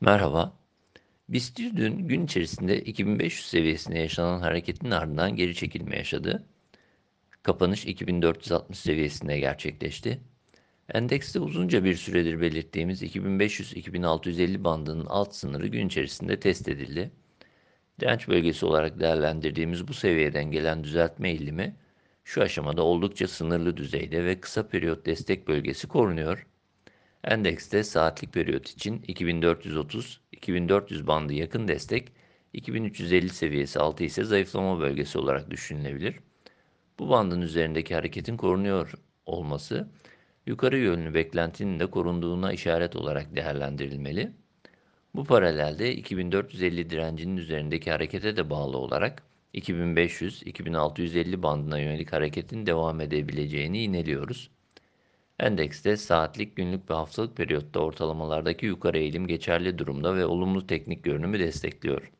Merhaba. BIST 100 dün gün içerisinde 2500 seviyesinde yaşanan hareketin ardından geri çekilme yaşadı. Kapanış 2460 seviyesinde gerçekleşti. Endekste uzunca bir süredir belirttiğimiz 2500-2650 bandının alt sınırı gün içerisinde test edildi. Direnç bölgesi olarak değerlendirdiğimiz bu seviyeden gelen düzeltme eğilimi şu aşamada oldukça sınırlı düzeyde ve kısa periyot destek bölgesi korunuyor. Endekste saatlik periyot için 2430-2400 bandı yakın destek, 2350 seviyesi altı ise zayıflama bölgesi olarak düşünülebilir. Bu bandın üzerindeki hareketin korunuyor olması, yukarı yönlü beklentinin de korunduğuna işaret olarak değerlendirilmeli. Bu paralelde 2450 direncinin üzerindeki harekete de bağlı olarak 2500-2650 bandına yönelik hareketin devam edebileceğini ineliyoruz. Endekste saatlik, günlük ve haftalık periyotta ortalamalardaki yukarı eğilim geçerli durumda ve olumlu teknik görünümü destekliyor.